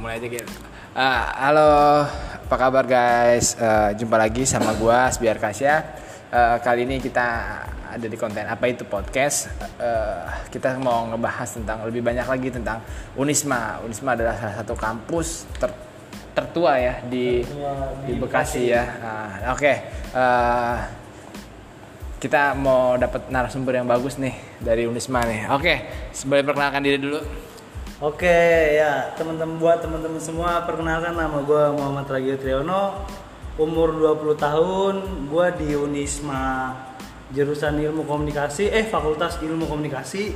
mulai aja gitu. Uh, halo, apa kabar guys? Uh, jumpa lagi sama gua Asbiar Kasya. Uh, kali ini kita ada di konten apa itu podcast. Uh, kita mau ngebahas tentang lebih banyak lagi tentang Unisma. Unisma adalah salah satu kampus ter tertua ya di di, Bekasi, ya. Nah, Oke, okay. uh, kita mau dapat narasumber yang bagus nih dari Unisma nih. Oke, okay. sebelum perkenalkan diri dulu. Oke ya teman-teman buat teman-teman semua perkenalkan nama gue Muhammad Ragil Triyono umur 20 tahun gue di Unisma jurusan ilmu komunikasi eh fakultas ilmu komunikasi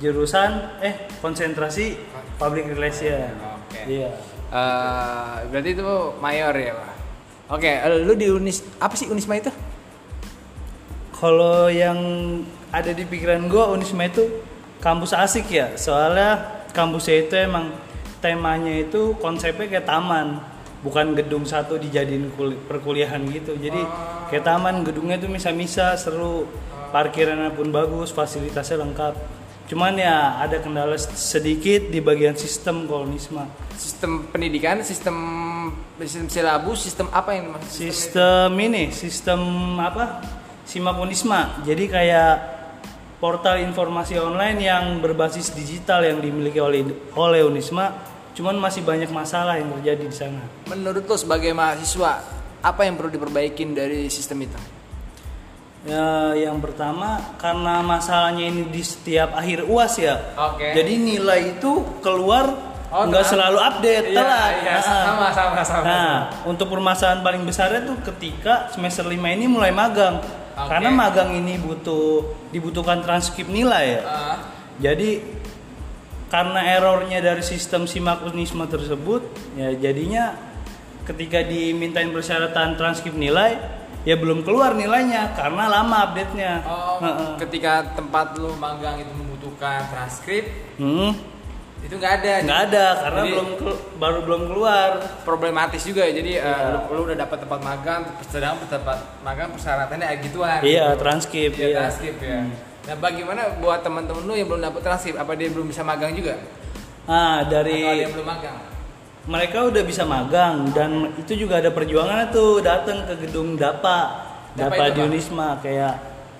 jurusan eh konsentrasi public relation Oke. Iya. Uh, berarti itu mayor ya pak. Oke, okay, lu di Unis apa sih Unisma itu? Kalau yang ada di pikiran gue Unisma itu kampus asik ya, soalnya kampusnya itu emang temanya itu konsepnya kayak taman bukan gedung satu dijadiin perkuliahan gitu. Jadi kayak taman gedungnya itu misa-misa seru. Parkirannya pun bagus fasilitasnya lengkap. Cuman ya ada kendala sedikit di bagian sistem kolonisme sistem pendidikan sistem sistem silabus sistem apa yang sistem, sistem ini sistem apa? Simakonisma jadi kayak portal informasi online yang berbasis digital yang dimiliki oleh oleh Unisma cuman masih banyak masalah yang terjadi di sana. Menurut lo sebagai mahasiswa, apa yang perlu diperbaikin dari sistem itu? Ya, yang pertama karena masalahnya ini di setiap akhir UAS ya. Oke. Jadi nilai itu keluar oh, nggak nah. selalu update iya, telat. Iya, nah, sama sama sama. Nah, untuk permasalahan paling besarnya tuh ketika semester 5 ini mulai magang Okay. Karena magang ini butuh dibutuhkan transkrip nilai ya. Uh. Jadi karena errornya dari sistem simak unisme tersebut ya jadinya ketika dimintain persyaratan transkrip nilai ya belum keluar nilainya karena lama update-nya. Oh, uh -uh. ketika tempat lu magang itu membutuhkan transkrip, hmm itu nggak ada nggak ada karena jadi, belum baru belum keluar problematis juga ya jadi yeah. uh, lu, lu udah dapat tempat magang sedang tempat magang persyaratannya gituan iya gitu. transkrip iya, iya. transkrip ya hmm. nah bagaimana buat teman-teman lu yang belum dapat transkrip apa dia belum bisa magang juga ah dari Atau ada yang belum magang mereka udah bisa magang dan itu juga ada perjuangan tuh datang ke gedung DAPA DAPA, DAPA di Unisma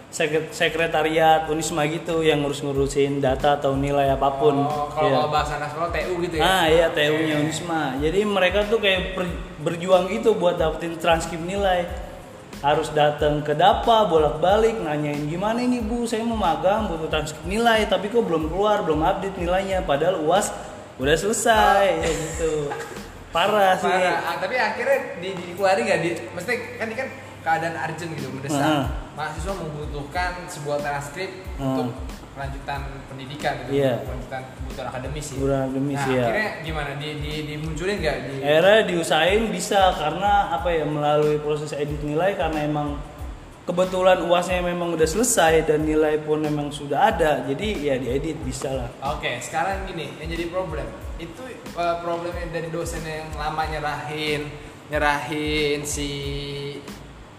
sekretariat Unisma gitu yang ngurus-ngurusin data atau nilai apa pun. Oh, kalau ya. bahasa nasional TU gitu ya. Ah, iya TU-nya Unisma. Jadi mereka tuh kayak berjuang gitu buat dapetin transkrip nilai. Harus datang ke DAPA bolak-balik nanyain gimana ini Bu, saya mau magang butuh transkrip nilai tapi kok belum keluar, belum update nilainya padahal UAS udah selesai oh. ya gitu. Parah sih. Parah. Ah, tapi akhirnya di, dikeluarin nggak di, mesti kan ini kan keadaan urgent gitu mendesak. Uh -huh. Mahasiswa membutuhkan sebuah transkrip -huh. untuk kelanjutan pendidikan gitu, yeah. kelanjutan kebutuhan akademis sih. Kebutuhan akademis nah, ya. Akhirnya gimana? Di, di dimunculin nggak? Di... Akhirnya diusahain bisa karena apa ya melalui proses edit nilai karena emang kebetulan uasnya memang udah selesai dan nilai pun memang sudah ada jadi ya diedit bisa lah oke sekarang gini yang jadi problem itu uh, problemnya dari dosen yang lama nyerahin nyerahin si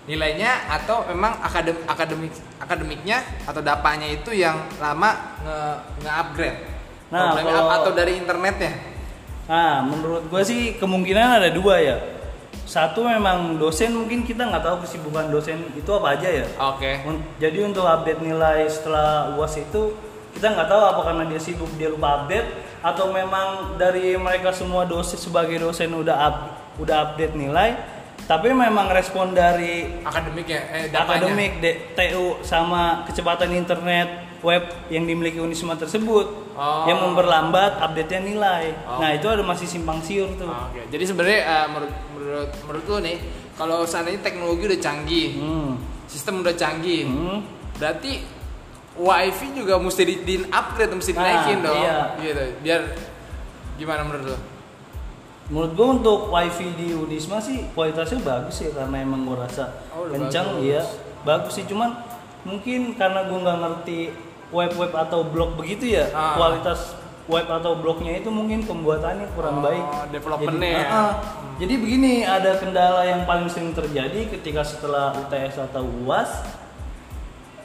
nilainya atau memang akadem akademik akademiknya atau dapanya itu yang lama nge, nge upgrade nah kalau, atau dari internetnya? Nah menurut gue sih kemungkinan ada dua ya. Satu memang dosen mungkin kita nggak tahu kesibukan dosen itu apa aja ya. Oke. Okay. jadi untuk update nilai setelah uas itu kita nggak tahu apa karena dia sibuk dia lupa update atau memang dari mereka semua dosen sebagai dosen udah up, udah update nilai tapi memang respon dari akademik ya eh, akademik de, TU sama kecepatan internet web yang dimiliki Unisma tersebut oh. yang memperlambat update-nya nilai. Oh. Nah, itu ada masih simpang siur tuh. Oh, okay. Jadi sebenarnya uh, menurut menurut menurut lu nih, kalau seandainya teknologi udah canggih, hmm. sistem udah canggih, hmm. berarti wifi juga mesti di, di upgrade, mesti nah, dinaikin dong. Iya. Gitu. Biar gimana menurut lu? Menurut gue untuk wifi di Unisma sih kualitasnya bagus ya karena emang gue rasa oh, kencang iya bagus sih cuman mungkin karena gue nggak ngerti web-web atau blog begitu ya ah. kualitas web atau blognya itu mungkin pembuatannya kurang oh, baik developernya jadi, ya. uh, jadi begini ada kendala yang paling sering terjadi ketika setelah UTS atau UAS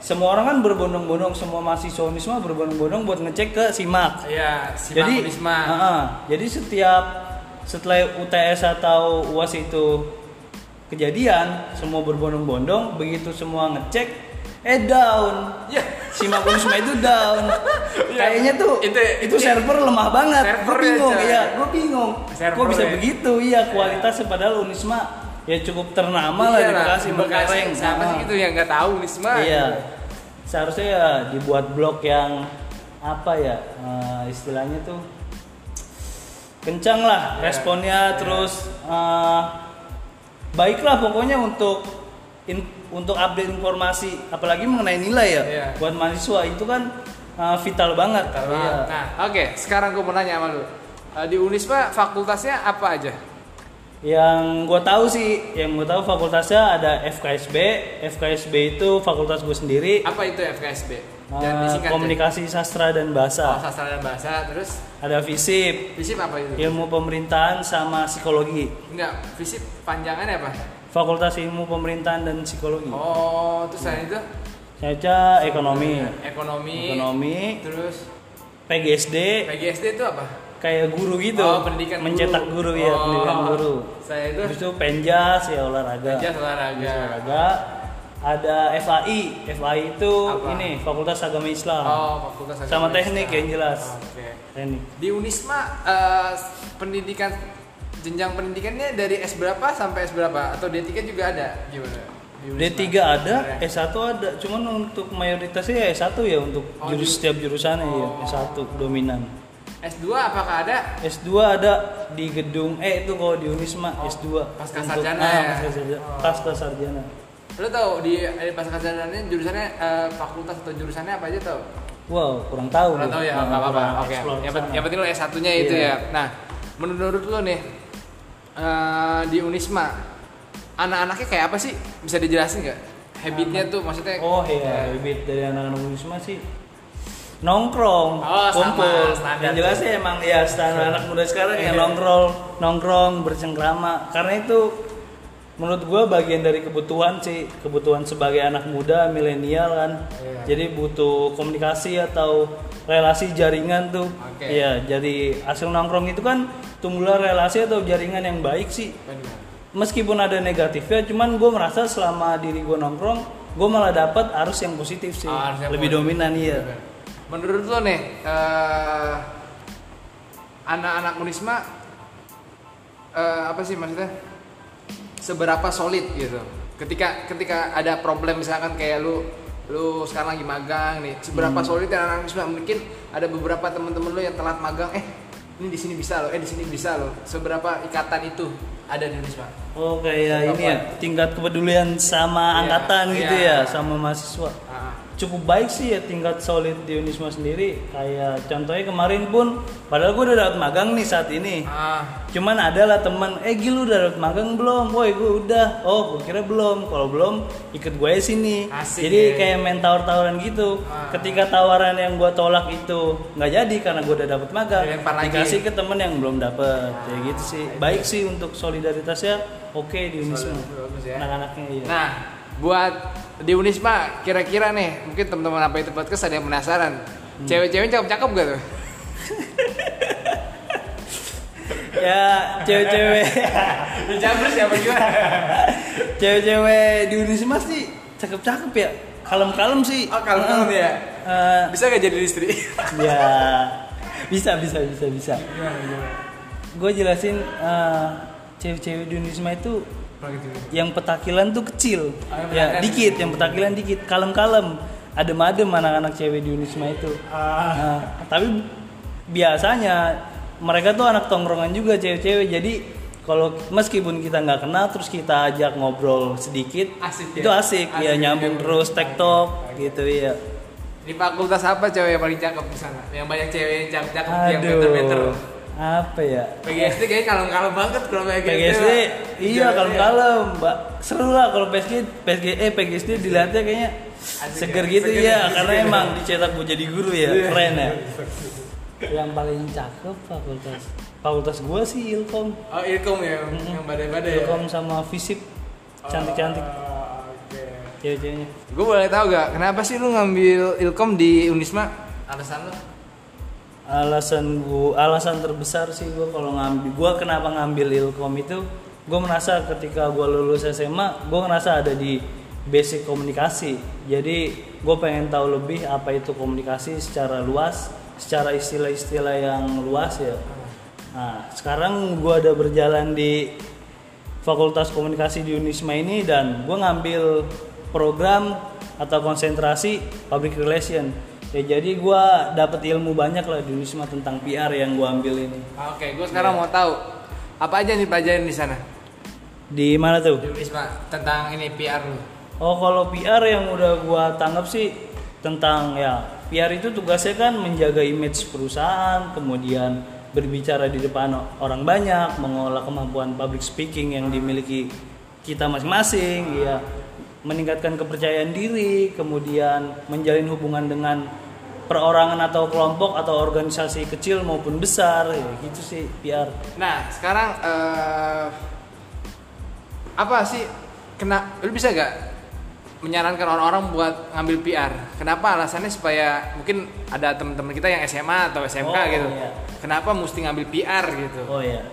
semua orang kan berbondong-bondong semua mahasiswa Unisma berbondong-bondong buat ngecek ke SIMAK. Iya, SIMAK jadi, Unisma. Uh, uh, jadi setiap setelah UTS atau UAS itu kejadian semua berbondong-bondong begitu semua ngecek eh down. Ya. simak unisma itu down. Kayaknya tuh Itu- itu, itu- server lemah banget. Gue Servernya, bingung coy. ya gue bingung. Kok Servernya. bisa begitu? Iya kualitasnya padahal unisma ya cukup ternama lah Iya di Bekasi Bekasi siapa sih gitu yang nggak tahu Unisma. Iya. Seharusnya ya dibuat blok yang apa ya eh, istilahnya tuh kencang lah Iya. responnya terus eh, baiklah pokoknya untuk in- untuk update informasi apalagi mengenai nilai ya Iya. buat mahasiswa itu kan eh, vital banget. Bentar, Iya. Bang. Nah, oke, sekarang gue mau nanya sama lu. Eh, di Unisma fakultasnya apa aja? Yang gue tahu sih, yang gue tahu fakultasnya ada FKSB. FKSB itu fakultas gue sendiri. Apa itu FKSB? Ya. komunikasi sastra dan Oh, bahasa. sastra dan bahasa. Terus Ada FISIP, fisip apa itu? ilmu pemerintahan sama psikologi. Enggak, fisip panjangannya apa? Fakultas ilmu pemerintahan dan psikologi. Oh, terus selain itu Saya ekonomi. ekonomi. Ekonomi, Terus PGSD, PGSD itu apa? kayak guru gitu. Oh, pendidikan Mencetak guru, ya, Oh, pendidikan guru. Saya itu Habis itu Penjas ya olahraga. Penjas olahraga. Olahraga. Ada FAI. FAI itu Apa? ini Fakultas Agama Islam. Oh, fakultas Sama Agama teknik Islam. yang jelas. Oke. Teknik. Di Unisma eh, pendidikan jenjang pendidikannya dari S berapa sampai S berapa atau D3 juga ada gimana? Di Unisma? D3 ada, Sebenarnya. S1 ada. Cuman untuk mayoritasnya ya S1 ya untuk Oh, jurus di- setiap jurusannya ya Oh. S1 dominan. S2 apakah ada? S2 ada di gedung eh itu kalau di Unisma Oh, S2 pasca Untuk- sarjana ah, ya? pasca sarjana, Oh. pasca sarjana. Lo tau di di pasca sarjana jurusannya eh, fakultas atau jurusannya apa aja tau? Wow, kurang tahu. Kurang tahu ya, Nah, nggak apa-apa. Oke. Yang, yang penting lo S1-nya itu Iya. ya. Nah, menurut lo nih eh, di Unisma anak-anaknya kayak apa sih? Bisa dijelasin nggak? Habitnya tuh maksudnya Oh iya, bibit dari anak-anak Unisma sih nongkrong, Oh, sama, kumpul. standar Yang jelas sih emang ya standar anak muda sekarang ya Iya. nongkrong, nongkrong, bercengkrama. Karena itu menurut gua bagian dari kebutuhan sih, kebutuhan sebagai anak muda milenial kan. Iya. Jadi butuh komunikasi atau relasi jaringan tuh. Oke. Iya, jadi hasil nongkrong itu kan tumbuhlah relasi atau jaringan yang baik sih. Meskipun ada negatifnya, cuman gue merasa selama diri gue nongkrong, gue malah dapat arus yang positif sih, yang lebih positif. dominan iya. Menurut lo nih, eh, anak-anak Unisma eh, apa sih maksudnya? Seberapa solid gitu? Ketika ketika ada problem misalkan kayak lu lu sekarang lagi magang nih, seberapa Hmm. solid ya anak-anak Unisma? Mungkin ada beberapa temen-temen lu yang telat magang, eh ini di sini bisa lo, eh di sini bisa lo. Seberapa ikatan itu ada di Unisma? Oh kayak Apa? ini ya, tingkat kepedulian Iya, sama angkatan gitu iya. ya, sama mahasiswa. Ah, Cukup baik sih ya tingkat solid di Unisma sendiri. Kayak contohnya kemarin pun, padahal gue udah dapat magang nih saat ini. ah, Cuman adalah teman, eh Gil udah dapat magang belum? Woi gue udah. Oh gue kira belum. Kalau belum ikut gue sini. Asik Jadi ya. kayak main tawar-tawaran gitu. Ah. Ketika tawaran yang gue tolak itu nggak jadi karena gue udah dapat magang, dikasih ke temen yang belum dapat. Ya gitu sih. Baik sih untuk solidaritasnya. Oke di Unisma. Ya. Anak-anaknya iya. Nah, buat di Unisma kira-kira nih, mungkin teman-teman apa itu podcast ada yang penasaran. Hmm. Cewek-cewek cakep-cakep gak tuh? Ya cewek-cewek, Dijabur siapa gimana? cewek-cewek di Unisma sih cakep-cakep ya. Kalem-kalem sih. Oh, kalem-kalem ya. Eh, Bisa gak jadi istri? ya bisa bisa bisa bisa gue jelasin eh, cewek-cewek di Unisma itu yang petakilan tuh kecil. Ah, ya petakilan. dikit yang petakilan dikit. Kalem-kalem. Adem-adem anak-anak cewek di Unisma itu. Ah. Nah, tapi biasanya mereka tuh anak tongkrongan juga cewek-cewek. Jadi kalau meskipun kita nggak kenal terus kita ajak ngobrol sedikit Asik itu ya? asik, Asik. Ya ya. nyambung terus tektok gitu ya Di fakultas apa cewek yang paling cakep di sana? Yang banyak cewek yang cakep-cakep yang meter-meter. Apa ya? PGSD kayaknya kalem-kalem banget kalau PGSD. PGSD, mah. iya Cewek- kalem-kalem, mbak. Seru lah kalau PSG, PSG, eh PGSD dilihatnya kayaknya Asik seger ya, gitu seger ya, ya, karena emang dicetak buat jadi guru ya, Iya. keren ya. Yang paling cakep fakultas, fakultas gua sih Ilkom, Oh, Ilkom ya, yang badai-badai ya. Ilkom sama Fisip, cantik-cantik Oh, Oke. cewek-ceweknya. Gue boleh tahu gak kenapa sih lu ngambil Ilkom di Unisma? Alasan lu? Alasan gua alasan terbesar sih gua kalau ngambil gua kenapa ngambil ilkom itu gua merasa ketika gua lulus SMA gua ngerasa ada di basic komunikasi. Jadi gua pengen tahu lebih apa itu komunikasi secara luas secara istilah-istilah yang luas ya. Nah sekarang gua ada berjalan di Fakultas Komunikasi di Unisma ini dan gue ngambil program atau konsentrasi public relation ya jadi gue dapet ilmu banyak lah di Unisma tentang PR yang gue ambil ini. Oke, gue sekarang mau tahu apa aja nih pelajaran di sana? Di mana tuh? Di Unisma tentang ini PR lu. oh kalau PR yang udah gue tanggap sih tentang ya PR itu tugasnya kan menjaga image perusahaan kemudian berbicara di depan orang banyak mengolah kemampuan public speaking yang dimiliki kita masing-masing ya meningkatkan kepercayaan diri kemudian menjalin hubungan dengan perorangan atau kelompok atau organisasi kecil maupun besar ya gitu sih PR Nah, sekarang eh, apa sih kena lu bisa gak menyarankan orang-orang buat ngambil PR? Kenapa alasannya supaya mungkin ada teman-teman kita yang SMA atau SMK Oh, gitu. iya. Kenapa mesti ngambil PR gitu? Oh ya.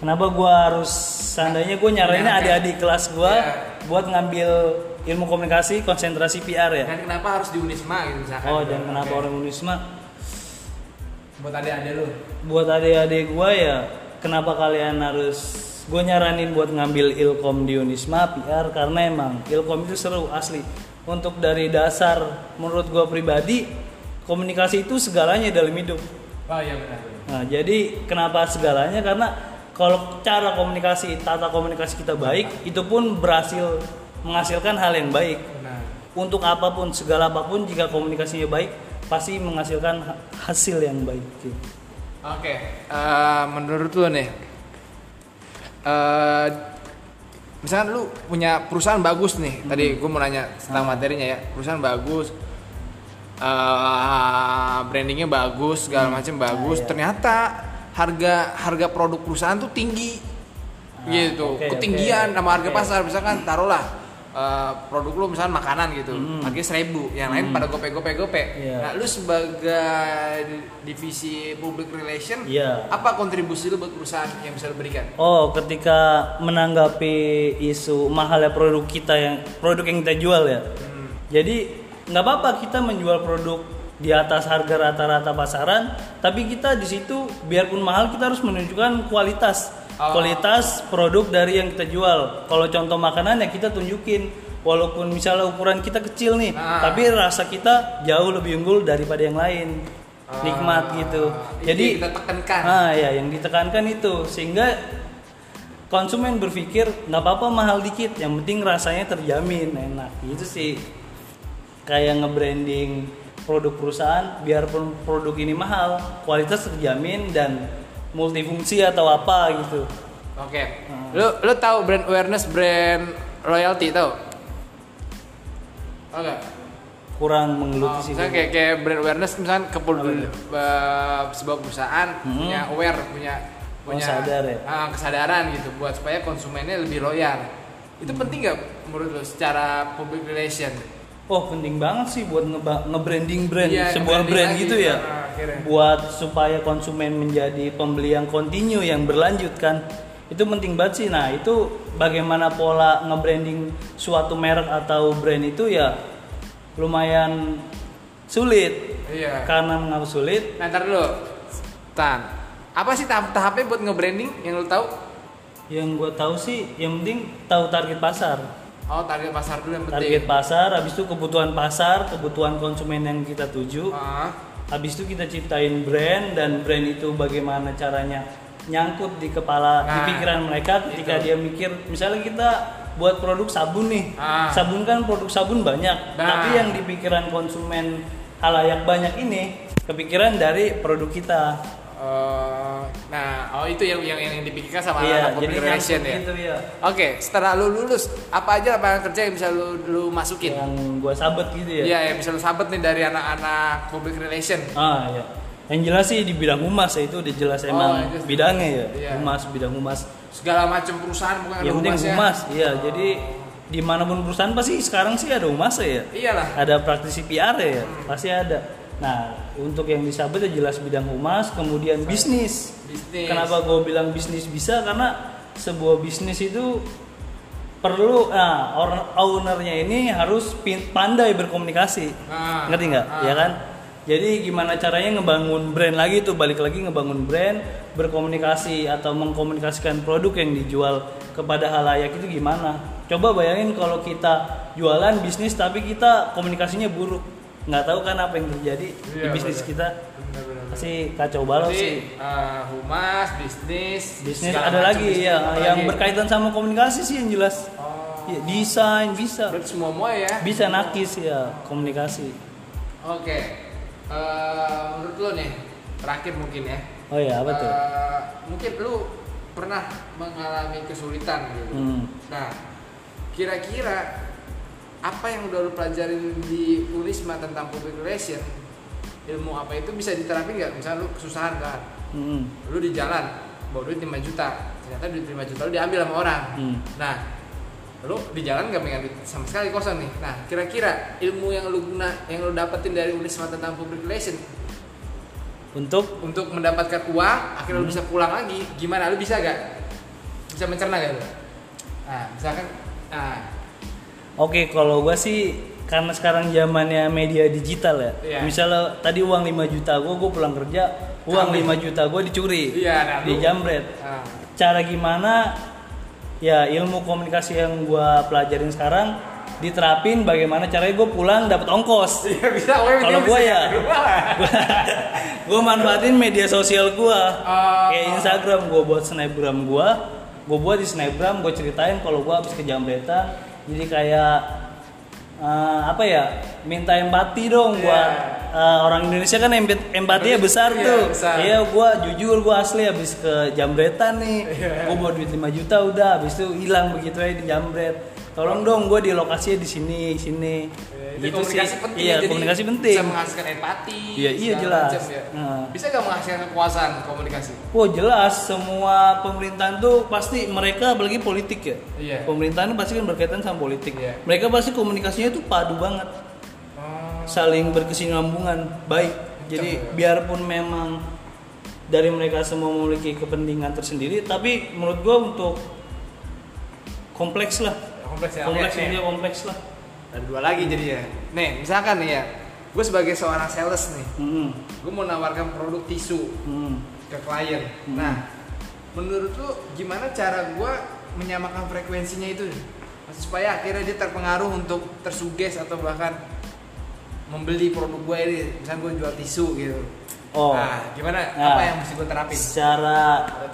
Kenapa gua harus seandainya gue nyaraninnya adik-adik kelas gua Iya. buat ngambil ilmu komunikasi konsentrasi PR ya. Dan kenapa harus di Unisma gitu misalkan? Oh, dan kenapa Oke. orang Unisma? buat adik-adik lu? Buat adik-adik gua ya, kenapa kalian harus gue nyaranin buat ngambil ilkom di Unisma PR karena emang ilkom itu seru asli. Untuk dari dasar menurut gua pribadi komunikasi itu segalanya dalam hidup. Oh iya benar. Nah, jadi kenapa segalanya? Karena kalau cara komunikasi, tata komunikasi kita baik, itu pun berhasil menghasilkan hal yang baik. Benar. Untuk apa pun, segala apa pun, jika komunikasinya baik, pasti menghasilkan ha- hasil yang baik. gitu. Oke, eh, menurut lu nih, eh misalkan lu punya perusahaan bagus nih, tadi gue mau nanya tentang materinya ya, perusahaan bagus, eh brandingnya bagus, segala macam bagus, iya. ternyata harga harga produk perusahaan tuh tinggi, Ah, gitu, oke, ketinggian oke. sama harga Oke. pasar, misalkan taruhlah eh, produk lu misalkan makanan gitu, harganya seribu, yang lain pada gope gope gope. Hmm. Iya. Nah, lu sebagai divisi public relation Iya. apa kontribusi lu buat perusahaan yang bisa lu berikan? Oh, ketika menanggapi isu mahalnya produk kita yang produk yang kita jual ya. Jadi nggak apa-apa kita menjual produk di atas harga rata-rata pasaran, tapi kita di situ biarpun mahal kita harus menunjukkan kualitas. Kualitas produk dari yang kita jual. Kalau contoh makanan ya kita tunjukin walaupun misalnya ukuran kita kecil nih, Ah. tapi rasa kita jauh lebih unggul daripada yang lain. Nikmat gitu. Itu Jadi kita tekankan. Ah ya, yang ditekankan itu sehingga konsumen berpikir nggak apa-apa mahal dikit, yang penting rasanya terjamin enak. Itu sih kayak nge-branding produk perusahaan, biarpun produk ini mahal, kualitas terjamin dan multifungsi atau apa gitu. Oke. Ah. Lu lu tahu brand awareness, brand loyalty tahu? Oke. Kurang menggeluti Oh, sih. misalnya kayak kayak brand awareness Apa itu? eh, sebuah perusahaan Hmm. punya aware, punya Oh, punya sadar ya? ah, kesadaran gitu buat supaya konsumennya lebih loyal. Itu Hmm. penting nggak menurut lu secara public relation? Oh penting banget sih buat nge-branding brand Iya, sebuah brand lagi, gitu ya. nah, akhirnya. buat supaya konsumen menjadi pembeli yang kontinu yang berlanjut kan. Itu penting banget sih. Nah, itu bagaimana pola nge-branding suatu merek atau brand itu ya lumayan sulit. Iya. Karena mengapa sulit? Nah, ntar dulu. Tan. Apa sih tahap-tahapnya buat nge-branding yang lu tahu? Yang gue tahu sih yang penting tahu target pasar. Oh, target pasar dulu yang penting. Target pasar, habis itu kebutuhan pasar, kebutuhan konsumen yang kita tuju. Ah, Habis itu kita ciptain brand dan brand itu bagaimana caranya nyangkut di kepala, di Nah, pikiran mereka ketika itu. dia mikir, misalnya kita buat produk sabun nih, Ah. sabun kan produk sabun banyak, Nah. tapi yang di pikiran konsumen halayak banyak ini kepikiran dari produk kita. Nah, oh itu yang yang yang dipikirkan sama Iya, anak jadi public relation ya. gitu ya. Oke, setelah lu lulus, apa aja lapangan kerja yang bisa lu, lu masukin? Yang gua sabet gitu ya. Iya, yang bisa lu sabet nih dari anak-anak public relation. Ah ya. Yang jelas sih di bidang humas ya itu udah jelas Oh, emang itu. bidangnya ya. Iya. Humas bidang humas. Segala macam perusahaan bukan yang penting humasnya. humas iya jadi di mana pun perusahaan pasti sekarang sih ada humas ya Iyalah. ada praktisi PR ya pasti ada Nah, untuk yang disabet ya jelas bidang humas, kemudian bisnis. Bisnis. Kenapa gue bilang bisnis bisa? Karena sebuah bisnis itu perlu, nah, ownernya ini harus pandai berkomunikasi. Ah, Ngerti nggak? ah. Ya kan? Jadi gimana caranya ngebangun brand lagi tuh balik lagi ngebangun brand, berkomunikasi atau mengkomunikasikan produk yang dijual kepada halayak itu gimana? Coba bayangin kalau kita jualan bisnis tapi kita komunikasinya buruk, nggak tahu kan apa yang terjadi di Iya, bisnis bener. kita. Pasti kacau balau sih. eh, humas, bisnis, Bisnis ada lagi bisnis, ya yang lagi? berkaitan sama komunikasi sih yang jelas. Oh, Ya, desain bisa, berarti semua semua ya. bisa nakis ya komunikasi. Oke. Eh, menurut lo nih, terakhir mungkin ya. Oh ya apa tuh? Eh, mungkin lu pernah mengalami kesulitan gitu. Hmm. Nah, kira-kira apa yang udah lu pelajarin di Unisma tentang public relation, ilmu apa itu bisa diterapin nggak? Misalnya lu kesusahan kan, Hmm. lu di jalan bawa duit 5 juta, ternyata duit 5 juta lu diambil sama orang. Hmm. Nah, lu di jalan gak megang duit sama sekali kosong nih. Nah, kira-kira ilmu yang lu guna, yang lu dapetin dari Unisma tentang public relation Untuk untuk mendapatkan uang akhirnya Hmm. lu bisa pulang lagi gimana lu bisa gak bisa mencerna gak lu nah misalkan nah Oke, kalau gua sih karena sekarang zamannya media digital ya. Iya. Misalnya tadi uang 5 juta gua, gua pulang kerja, uang Ambil. 5 juta gua dicuri. Iya, nah, dijamret. nah, Cara gimana ya ilmu komunikasi yang gua pelajarin sekarang diterapin bagaimana caranya gue pulang dapat ongkos. iya bisa gue Kalau gua ya, gue manfaatin media sosial gua Oh. kayak Instagram gue buat snapgram gua gue buat di snapgram gue ceritain kalau gua habis kejamretan jadi kayak eh, apa ya minta empati dong Iya. buat eh, orang Indonesia kan empat- empatinya besar Iya, tuh. iya gua jujur gua asli habis ke jambretan nih. Iya. gua bawa duit 5 juta udah habis itu hilang begitu aja di jambret. Tolong dong gua di lokasinya di sini sini Itu gitu sih komunikasi penting iya ya, jadi komunikasi penting bisa menghasilkan empati Iya, iya, jelas. macam ya. Nah. bisa gak menghasilkan kekuasaan komunikasi Wah jelas semua pemerintahan tuh pasti mereka apalagi politik ya. Iya. Pemerintahan pasti kan berkaitan sama politik. Iya. Mereka pasti komunikasinya tuh padu banget, oh. saling berkesinambungan baik. Jadi ya. biarpun memang dari mereka semua memiliki kepentingan tersendiri, tapi menurut gua untuk kompleks lah. kompleks ya Kompleks nih. kompleks lah. Ada dua lagi jadi ya nih misalkan nih ya gue sebagai seorang sales nih Hmm. gue mau nawarkan produk tisu Hmm. ke klien. Hmm. Nah, menurut lu gimana cara gua menyamakan frekuensinya itu? Supaya akhirnya dia terpengaruh untuk tersuges atau bahkan membeli produk gue ini. Misalnya gue jual tisu gitu. Oh. Nah, gimana? Nah. Apa yang mesti gue terapin? secara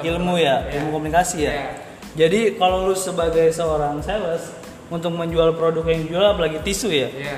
ilmu ya, Iya. ilmu komunikasi ya. Iya. Jadi kalau lu sebagai seorang sales untuk menjual produk yang jual apalagi tisu ya, Iya.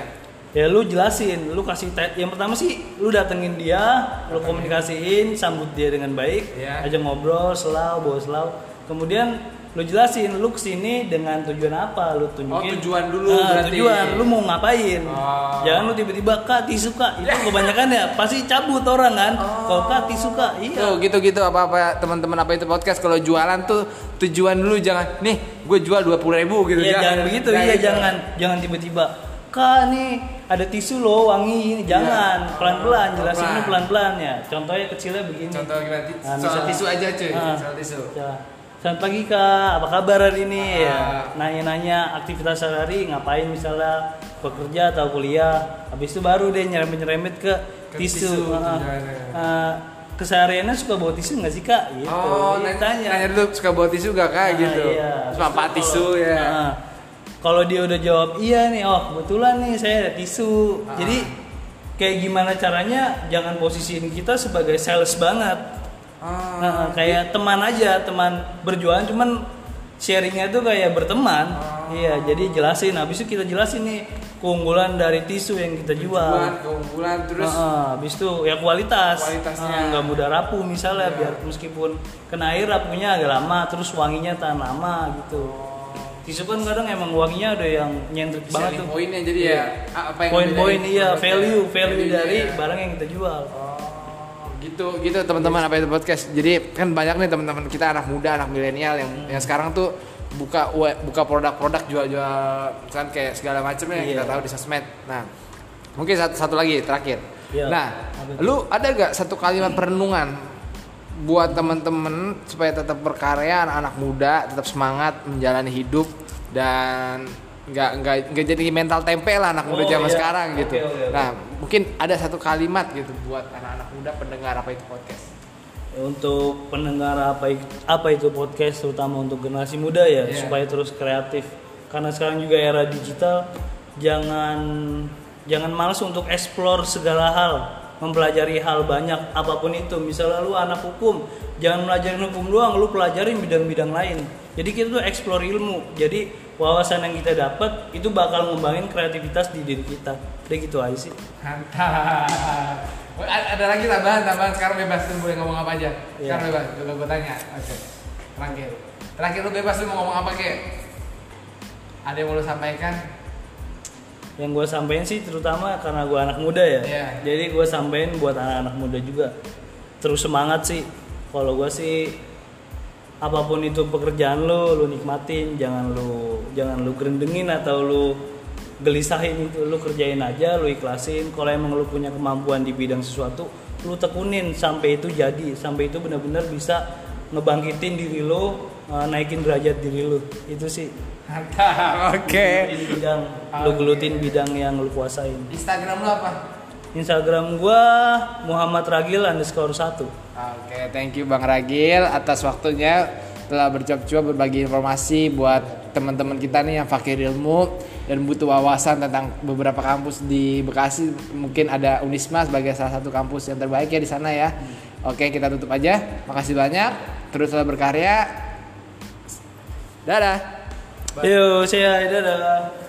ya lu jelasin, lu kasih yang pertama sih lu datengin dia, lu komunikasiin, sambut dia dengan baik, Iya. ajak ngobrol, selau, bawa selau. Kemudian lu jelasin lu ke sini dengan tujuan apa, lu tunjukin. Oh, tujuan dulu Nah, berarti. tujuan, lu mau ngapain? Oh. Jangan lu tiba-tiba kak tisu kak, itu kebanyakan ya pasti cabut orang kan. Kalau kak tisu kak, iya. Tuh gitu-gitu apa-apa teman-teman apa itu podcast kalau jualan tuh tujuan dulu jangan nih gue jual dua puluh ribu gitu Iya jangan begitu, iya gitu. jangan jangan tiba-tiba kak nih ada tisu loh wangi ini jangan Iya. pelan-pelan jelasin Pelan-pelan. ini pelan-pelan ya contohnya kecilnya begini Contoh gimana? Nah, soal misal- tisu aja cuy, Ah. soal tisu. Ya. Selamat pagi kak, apa kabar hari ini? Ah. Ya, Nanya-nanya aktivitas sehari ngapain misalnya bekerja atau kuliah. Habis itu baru deh nyerempet-nyerempet ke, Ke tisu. tisu, Ah. tujuannya. Ah, kesehariannya suka bawa tisu nggak sih kak? Gitu. Oh, Dia nanya, nanya dulu suka bawa tisu gak kak Nah, gitu. iya. Terus Habis itu tisu ya. Nah, kalau dia udah jawab iya nih, oh kebetulan nih saya ada tisu. Ah. Jadi kayak gimana caranya jangan posisiin kita sebagai sales banget. Ah, Nah, kayak teman aja, teman berjualan cuman sharingnya tuh kayak berteman. Oh. Iya, jadi jelasin. Habis itu kita jelasin nih keunggulan dari tisu yang kita jual. tujuan, keunggulan terus Heeh, habis itu ya kualitas, Kualitasnya. Nggak mudah rapuh misalnya Iya. biar meskipun kena air rapuhnya agak lama, terus wanginya tahan lama gitu. Tisu kan kadang emang wanginya ada yang nyentrik banget selling tuh. poinnya jadi Iya. ya a- apa yang Poin-poin iya, value, value value-nya dari ya. barang yang kita jual. Oh, gitu gitu teman-teman apa itu podcast. Jadi kan banyak nih teman-teman kita anak muda, anak milenial yang Hmm. yang sekarang tuh buka buka produk-produk jual-jual kan kayak segala macamnya yang kita Iya. tahu di sosmed. Nah, mungkin satu, satu lagi terakhir. Iya. Nah, lu ada gak satu kalimat perenungan buat temen-temen supaya tetap berkarya, anak-anak muda tetap semangat menjalani hidup dan nggak nggak nggak jadi mental tempe lah anak muda Oh, zaman iya. sekarang Oke, gitu. oke, oke. Nah, mungkin ada satu kalimat gitu buat anak-anak muda pendengar apa itu podcast. Untuk pendengar apa apa itu podcast terutama untuk generasi muda ya Iya. supaya terus kreatif. Karena sekarang juga era digital jangan jangan malas untuk explore segala hal mempelajari hal banyak apa pun itu. Misalnya lu anak hukum jangan belajarin hukum doang lu pelajarin bidang-bidang lain jadi kita tuh explore ilmu jadi wawasan yang kita dapat itu bakal ngembangin kreativitas di diri kita udah gitu aja sih Mantap. Ada lagi tambahan tambahan sekarang bebas lu boleh ngomong apa aja. Iya. Sekarang bebas. Coba gue tanya. Oke. Terakhir. Terakhir lu bebas lu mau ngomong apa kek? Ada yang mau lu sampaikan? yang gue sampein sih terutama karena gue anak muda ya Iya. jadi gue sampein buat anak-anak muda juga terus semangat sih kalau gue sih apa pun itu pekerjaan lo lo nikmatin jangan lo jangan lo gerendengin atau lo gelisahin itu. Lo kerjain aja lo ikhlasin. Kalau emang lo punya kemampuan di bidang sesuatu lo tekunin. Sampai itu jadi. Sampai itu benar-benar bisa ngebangkitin diri lo eh, naikin derajat diri lo itu sih. Mantap. Oke. Gelutin bidang. Lu gelutin bidang yang lu kuasain. Instagram lu apa? Instagram gua Muhammad Ragil underscore satu Oke, thank you Bang Ragil atas waktunya telah bercuap-cuap berbagi informasi buat teman-teman kita nih yang fakir ilmu dan butuh wawasan tentang beberapa kampus di Bekasi. Mungkin ada Unisma sebagai salah satu kampus yang terbaik ya di sana ya. Oke, kita tutup aja. Makasih banyak. Teruslah berkarya. Dadah. Yo, saya dadah